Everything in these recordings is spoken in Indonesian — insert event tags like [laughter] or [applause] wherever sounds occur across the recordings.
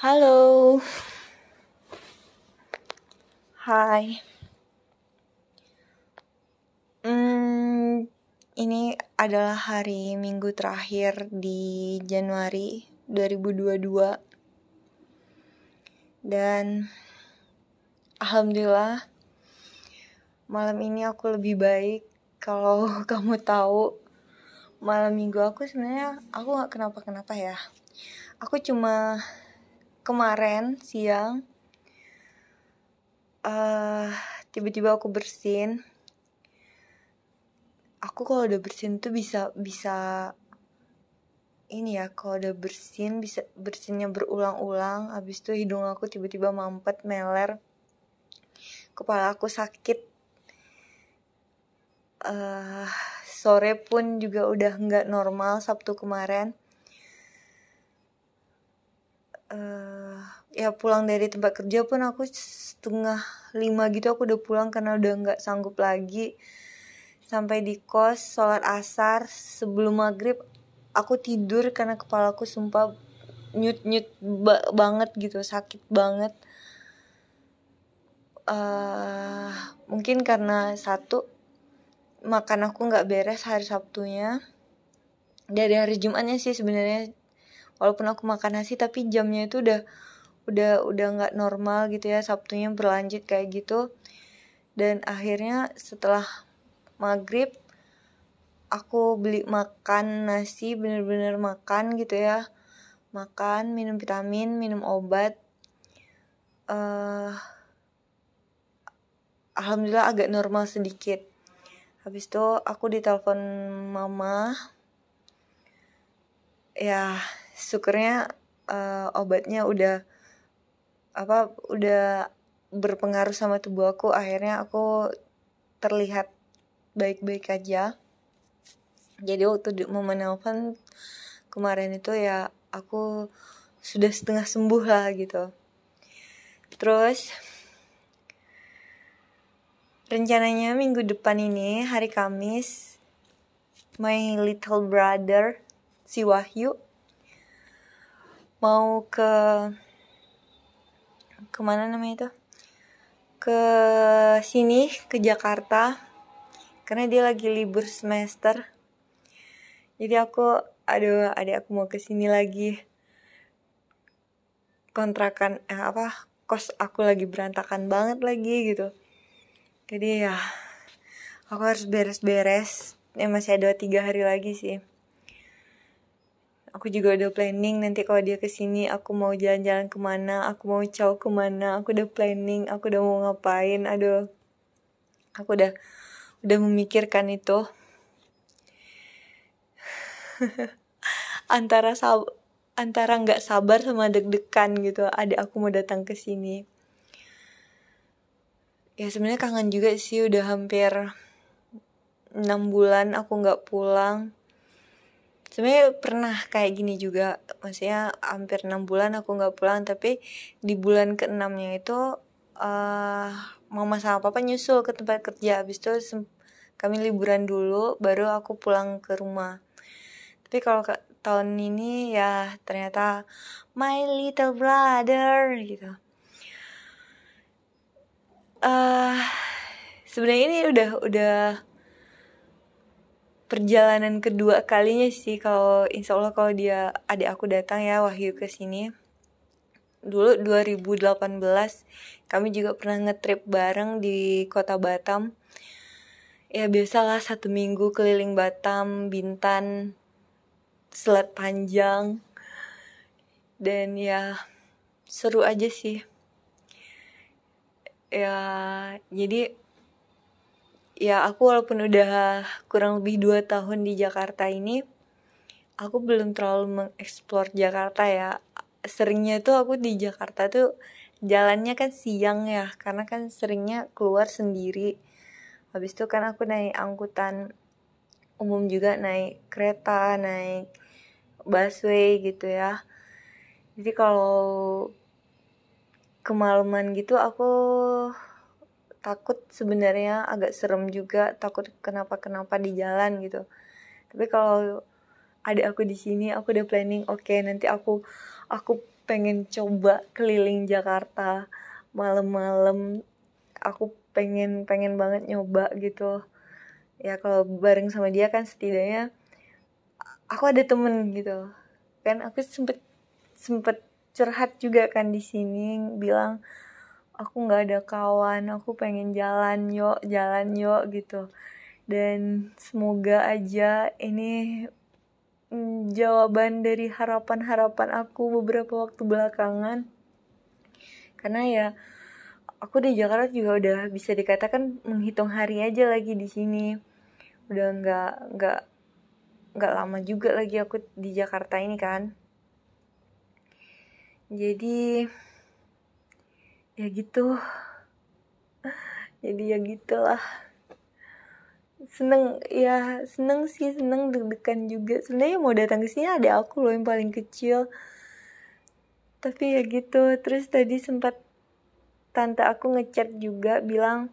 Halo. Hai. Hmm, ini adalah hari Minggu terakhir di Januari 2022. Dan alhamdulillah malam ini aku lebih baik. Kalau [laughs] kamu tahu malam minggu aku sebenarnya aku nggak kenapa-kenapa ya. Aku cuma kemarin siang uh, tiba-tiba aku bersin. Aku kalau udah bersin tuh bisa bisa ini ya kalau udah bersin bisa bersinnya berulang-ulang habis itu hidung aku tiba-tiba mampet meler kepala aku sakit. Uh, sore pun juga udah nggak normal sabtu kemarin uh, ya pulang dari tempat kerja pun aku setengah lima gitu aku udah pulang karena udah nggak sanggup lagi. Sampai di kos sholat asar sebelum maghrib aku tidur karena kepala aku sumpah nyut nyut ba banget gitu sakit banget. Uh, mungkin karena satu makan aku nggak beres hari sabtunya. Dari hari jumatnya sih sebenarnya walaupun aku makan nasi tapi jamnya itu udah udah udah nggak normal gitu ya. Sabtunya berlanjut kayak gitu. Dan akhirnya setelah maghrib aku beli makan nasi bener-bener makan gitu ya. Makan minum vitamin minum obat. Uh, alhamdulillah agak normal sedikit. Habis itu aku ditelepon mama. Ya syukurnya uh, obatnya udah apa udah berpengaruh sama tubuh aku. Akhirnya aku terlihat baik-baik aja. Jadi waktu di mau menelpon kemarin itu ya aku sudah setengah sembuh lah gitu. Terus rencananya minggu depan ini hari Kamis my little brother si Wahyu mau ke ke mana namanya itu? Ke sini ke Jakarta. Karena dia lagi libur semester. Jadi aku aduh adik aku mau ke sini lagi. Kontrakan eh apa kos aku lagi berantakan banget lagi gitu. Jadi ya aku harus beres-beres. Ya masih ada tiga hari lagi sih aku juga udah planning nanti kalau dia ke sini aku mau jalan-jalan ke mana aku mau caw ke mana aku udah planning aku udah mau ngapain. Aduh aku udah udah memikirkan itu. [laughs] Antara sab antara nggak sabar sama deg-degan gitu ada aku mau datang ke sini. Ya sebenarnya kangen juga sih udah hampir enam bulan aku nggak pulang sebenarnya pernah kayak gini juga. Maksudnya hampir enam bulan aku nggak pulang tapi di bulan keenamnya itu uh, mama sama papa nyusul ke tempat kerja. Habis itu kami liburan dulu baru aku pulang ke rumah. Tapi kalau tahun ini ya ternyata my little brother gitu. Uh, sebenarnya ini udah udah perjalanan kedua kalinya sih kalau insya Allah kalau dia adik aku datang ya Wahyu ke sini. Dulu 2018 kami juga pernah ngetrip bareng di kota Batam. Ya biasalah satu minggu keliling Batam Bintan Selat Panjang. Dan ya seru aja sih. Ya jadi ya aku walaupun udah kurang lebih dua tahun di Jakarta ini aku belum terlalu mengeksplor Jakarta ya. Seringnya tuh aku di Jakarta tuh jalannya kan siang ya karena kan seringnya keluar sendiri. Habis itu kan aku naik angkutan umum juga naik kereta naik busway gitu ya. Jadi kalau kemalaman gitu aku takut sebenarnya agak serem juga takut kenapa kenapa di jalan gitu. Tapi kalau ada aku di sini aku udah planning oke okay, nanti aku aku pengen coba keliling Jakarta malam-malam. Aku pengen pengen banget nyoba gitu. Ya kalau bareng sama dia kan setidaknya aku ada temen gitu. Kan aku sempet sempet curhat juga kan di sini bilang aku nggak ada kawan aku pengen jalan yuk jalan yuk gitu. Dan semoga aja ini mm, jawaban dari harapan-harapan aku beberapa waktu belakangan. Karena ya aku di Jakarta juga udah bisa dikatakan menghitung hari aja lagi di sini. Udah nggak nggak nggak lama juga lagi aku di Jakarta ini kan. Jadi ya gitu. Jadi ya gitulah. Seneng ya seneng sih seneng deg-degan juga. Sebenarnya mau datang ke sini ada aku loh yang paling kecil. Tapi ya gitu. Terus tadi sempat tante aku ngechat juga bilang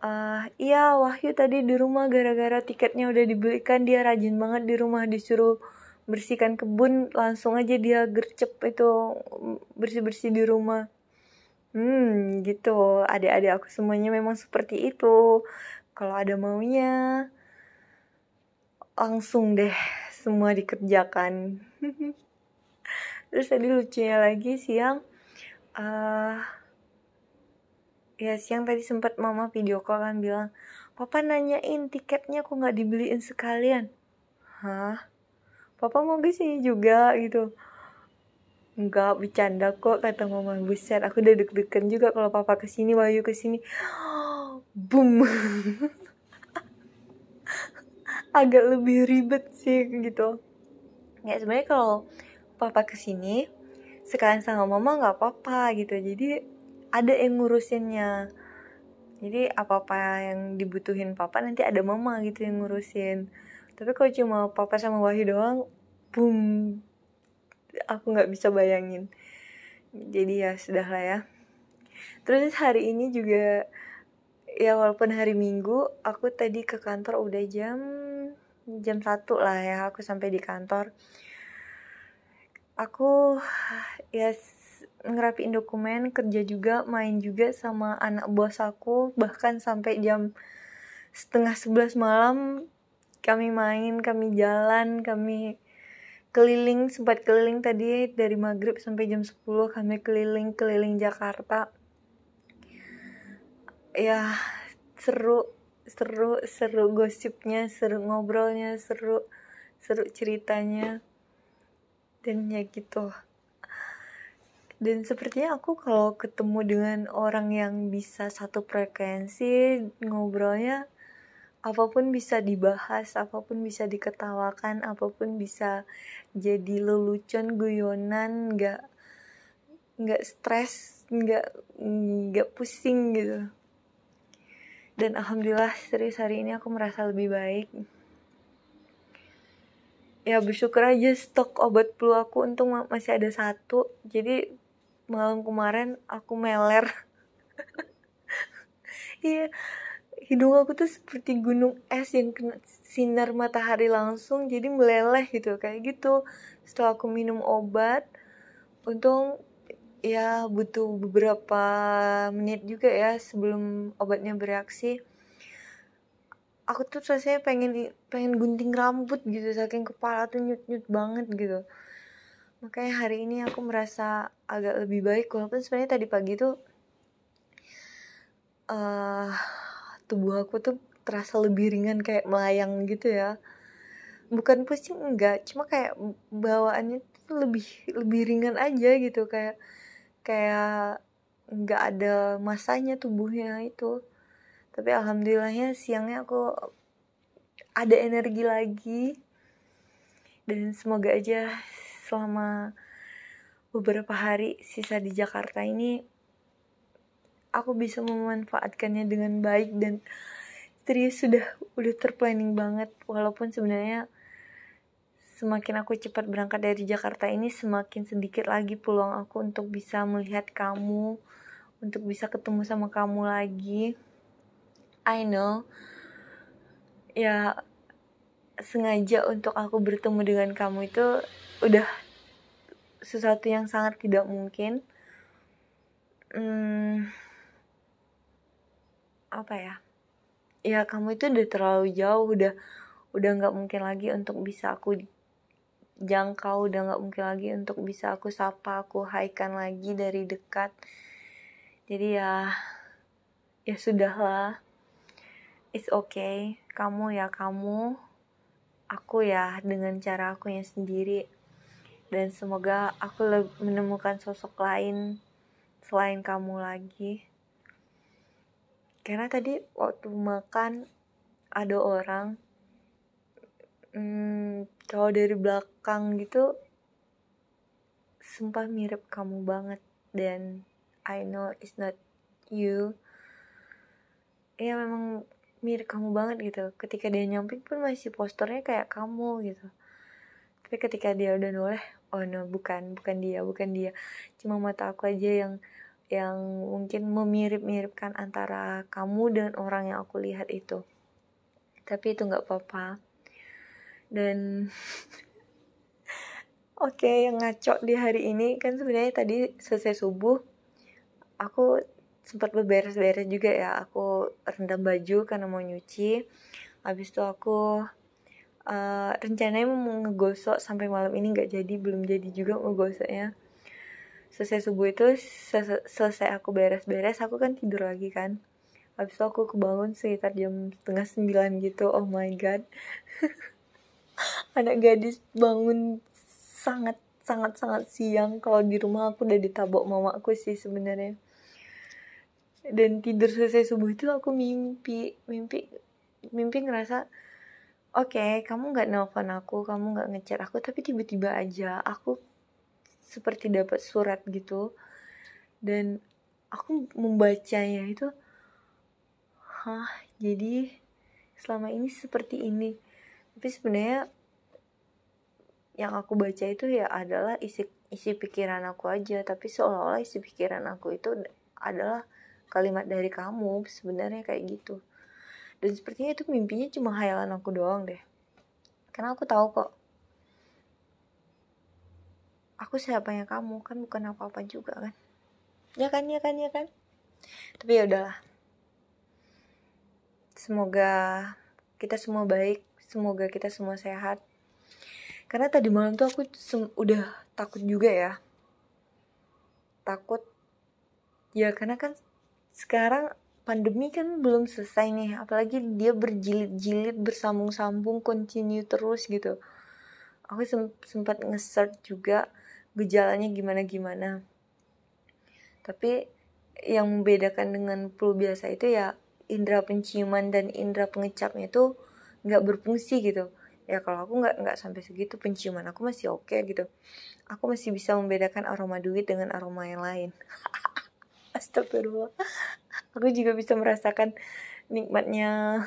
uh, iya Wahyu tadi di rumah gara-gara tiketnya udah dibelikan. Dia rajin banget di rumah disuruh bersihkan kebun. Langsung aja dia gercep itu bersih-bersih di rumah Hmm, gitu. Adik-adik aku semuanya memang seperti itu. Kalau ada maunya, langsung deh semua dikerjakan. [laughs] Terus tadi lucunya lagi siang, uh, ya siang tadi sempat mama video call kan bilang, Papa nanyain tiketnya kok nggak dibeliin sekalian. Hah? Papa mau ke sini juga gitu Enggak bercanda kok kata mama. Buset aku udah deg-degan juga kalau papa ke sini Wahyu ke sini. [gasps] Boom. [laughs] Agak lebih ribet sih gitu. Ya sebenarnya kalau papa ke sini sekalian sama mama nggak apa-apa gitu. Jadi ada yang ngurusinnya. Jadi apa apa yang dibutuhin papa nanti ada mama gitu yang ngurusin. Tapi kalau cuma papa sama Wahyu doang boom aku nggak bisa bayangin. Jadi ya sudah lah ya. Terus hari ini juga ya walaupun hari minggu aku tadi ke kantor udah jam jam satu lah ya aku sampai di kantor. Aku ya ngerapiin dokumen kerja juga main juga sama anak bos aku. Bahkan sampai jam setengah sebelas malam kami main kami jalan kami keliling sempat keliling tadi dari maghrib sampai jam 10 kami keliling keliling Jakarta. Ya seru seru seru gosipnya seru ngobrolnya seru seru ceritanya. Dan ya gitu. Dan sepertinya aku kalau ketemu dengan orang yang bisa satu frekuensi ngobrolnya apa pun bisa dibahas, apa pun bisa diketawakan, apa pun bisa jadi lelucon, guyonan, nggak nggak stres, nggak nggak pusing gitu. Dan alhamdulillah serius hari ini aku merasa lebih baik. Ya bersyukur aja stok obat flu aku untung masih ada satu. Jadi malam kemarin aku meler. [laughs] Iya, hidung aku tuh seperti gunung es yang kena sinar matahari langsung jadi meleleh gitu kayak gitu. Setelah aku minum obat untung ya butuh beberapa menit juga ya sebelum obatnya bereaksi. Aku tuh rasanya pengen pengen gunting rambut gitu saking kepala tuh nyut nyut banget gitu. Makanya hari ini aku merasa agak lebih baik walaupun sebenarnya tadi pagi tuh uh, tubuh aku tuh terasa lebih ringan kayak melayang gitu ya. Bukan pusing enggak. Cuma kayak bawaannya tuh lebih lebih ringan aja gitu. Kayak kayak nggak ada masanya tubuhnya itu. Tapi alhamdulillahnya siangnya aku ada energi lagi. Dan semoga aja selama beberapa hari sisa di Jakarta ini aku bisa memanfaatkannya dengan baik dan serius sudah udah terplanning banget. Walaupun sebenarnya semakin aku cepat berangkat dari Jakarta ini semakin sedikit lagi peluang aku untuk bisa melihat kamu untuk bisa ketemu sama kamu lagi. I know. Ya sengaja untuk aku bertemu dengan kamu itu udah sesuatu yang sangat tidak mungkin. Hmm, apa ya ya kamu itu udah terlalu jauh udah udah nggak mungkin lagi untuk bisa aku jangkau udah nggak mungkin lagi untuk bisa aku sapa aku haikan lagi dari dekat. Jadi ya ya sudahlah. It's okay. Kamu ya kamu aku ya dengan cara aku yang sendiri. Dan semoga aku menemukan sosok lain selain kamu lagi karena tadi waktu makan ada orang hmm, kalau dari belakang gitu sumpah mirip kamu banget dan. I know it's not you. Ya memang mirip kamu banget gitu. Ketika dia nyamping pun masih posternya kayak kamu gitu. Tapi ketika dia udah noleh oh no bukan bukan dia bukan dia. Cuma mata aku aja yang yang mungkin memirip-miripkan antara kamu dan orang yang aku lihat itu. Tapi itu nggak apa-apa. Dan [laughs] oke okay, yang ngaco di hari ini kan sebenarnya tadi selesai subuh aku sempat beberes-beres juga ya. Aku rendam baju karena mau nyuci. Habis itu aku uh, rencananya mau ngegosok sampai malam ini nggak jadi belum jadi juga ngegosoknya selesai subuh itu selesai aku beres-beres aku kan tidur lagi kan. Habis itu aku kebangun sekitar jam setengah sembilan gitu oh my god. [laughs] Anak gadis bangun sangat sangat sangat siang. Kalau di rumah aku udah ditabok mamaku sih sebenarnya. Dan tidur selesai subuh itu aku mimpi mimpi mimpi ngerasa oke okay, kamu nggak nelfon aku kamu nggak ngechat aku tapi tiba-tiba aja aku seperti dapat surat gitu. Dan aku membacanya itu hah jadi selama ini seperti ini. Tapi sebenarnya yang aku baca itu ya adalah isi isi pikiran aku aja. Tapi seolah-olah isi pikiran aku itu adalah kalimat dari kamu sebenarnya kayak gitu. Dan sepertinya itu mimpinya cuma hayalan aku doang deh. Karena aku tahu kok aku siapanya kamu kan bukan apa-apa juga kan? Ya kan ya kan ya kan? Tapi ya udahlah. Semoga kita semua baik semoga kita semua sehat. Karena tadi malam tuh aku udah takut juga ya. Takut. Ya karena kan sekarang pandemi kan belum selesai nih apalagi dia berjilid-jilid bersambung-sambung continue terus gitu. Aku sempat nge-search juga gejalanya gimana-gimana. Tapi yang membedakan dengan flu biasa itu ya indera penciuman dan indera pengecapnya itu nggak berfungsi gitu. Ya kalau aku nggak nggak sampai segitu penciuman aku masih oke okay, gitu. Aku masih bisa membedakan aroma duit dengan aroma yang lain. [laughs] Astagfirullah. Aku juga bisa merasakan nikmatnya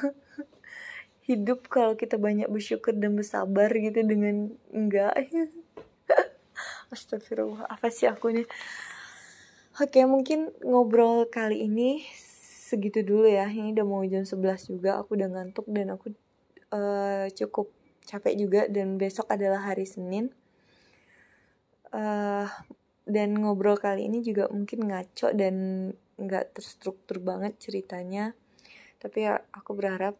[laughs] hidup kalau kita banyak bersyukur dan bersabar gitu dengan enggak [laughs] Astagfirullah, apa sih aku nih? Oke, mungkin ngobrol kali ini segitu dulu ya. Ini udah mau jam 11 juga, aku udah ngantuk dan aku uh, cukup capek juga dan besok adalah hari Senin. Uh, dan ngobrol kali ini juga mungkin ngaco dan nggak terstruktur banget ceritanya. Tapi ya aku berharap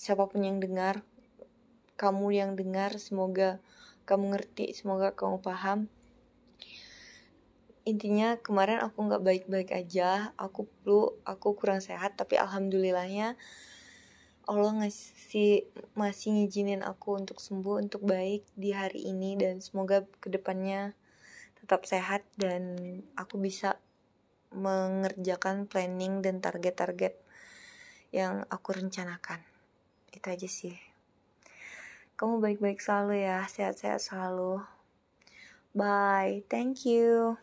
siapa pun yang dengar, kamu yang dengar semoga kamu ngerti semoga kamu paham. Intinya kemarin aku nggak baik-baik aja aku flu aku kurang sehat tapi alhamdulillahnya Allah ngasih masih ngizinin aku untuk sembuh untuk baik di hari ini dan semoga ke depannya tetap sehat dan aku bisa mengerjakan planning dan target-target yang aku rencanakan. Itu aja sih kamu baik-baik selalu ya, sehat-sehat selalu. Bye, thank you.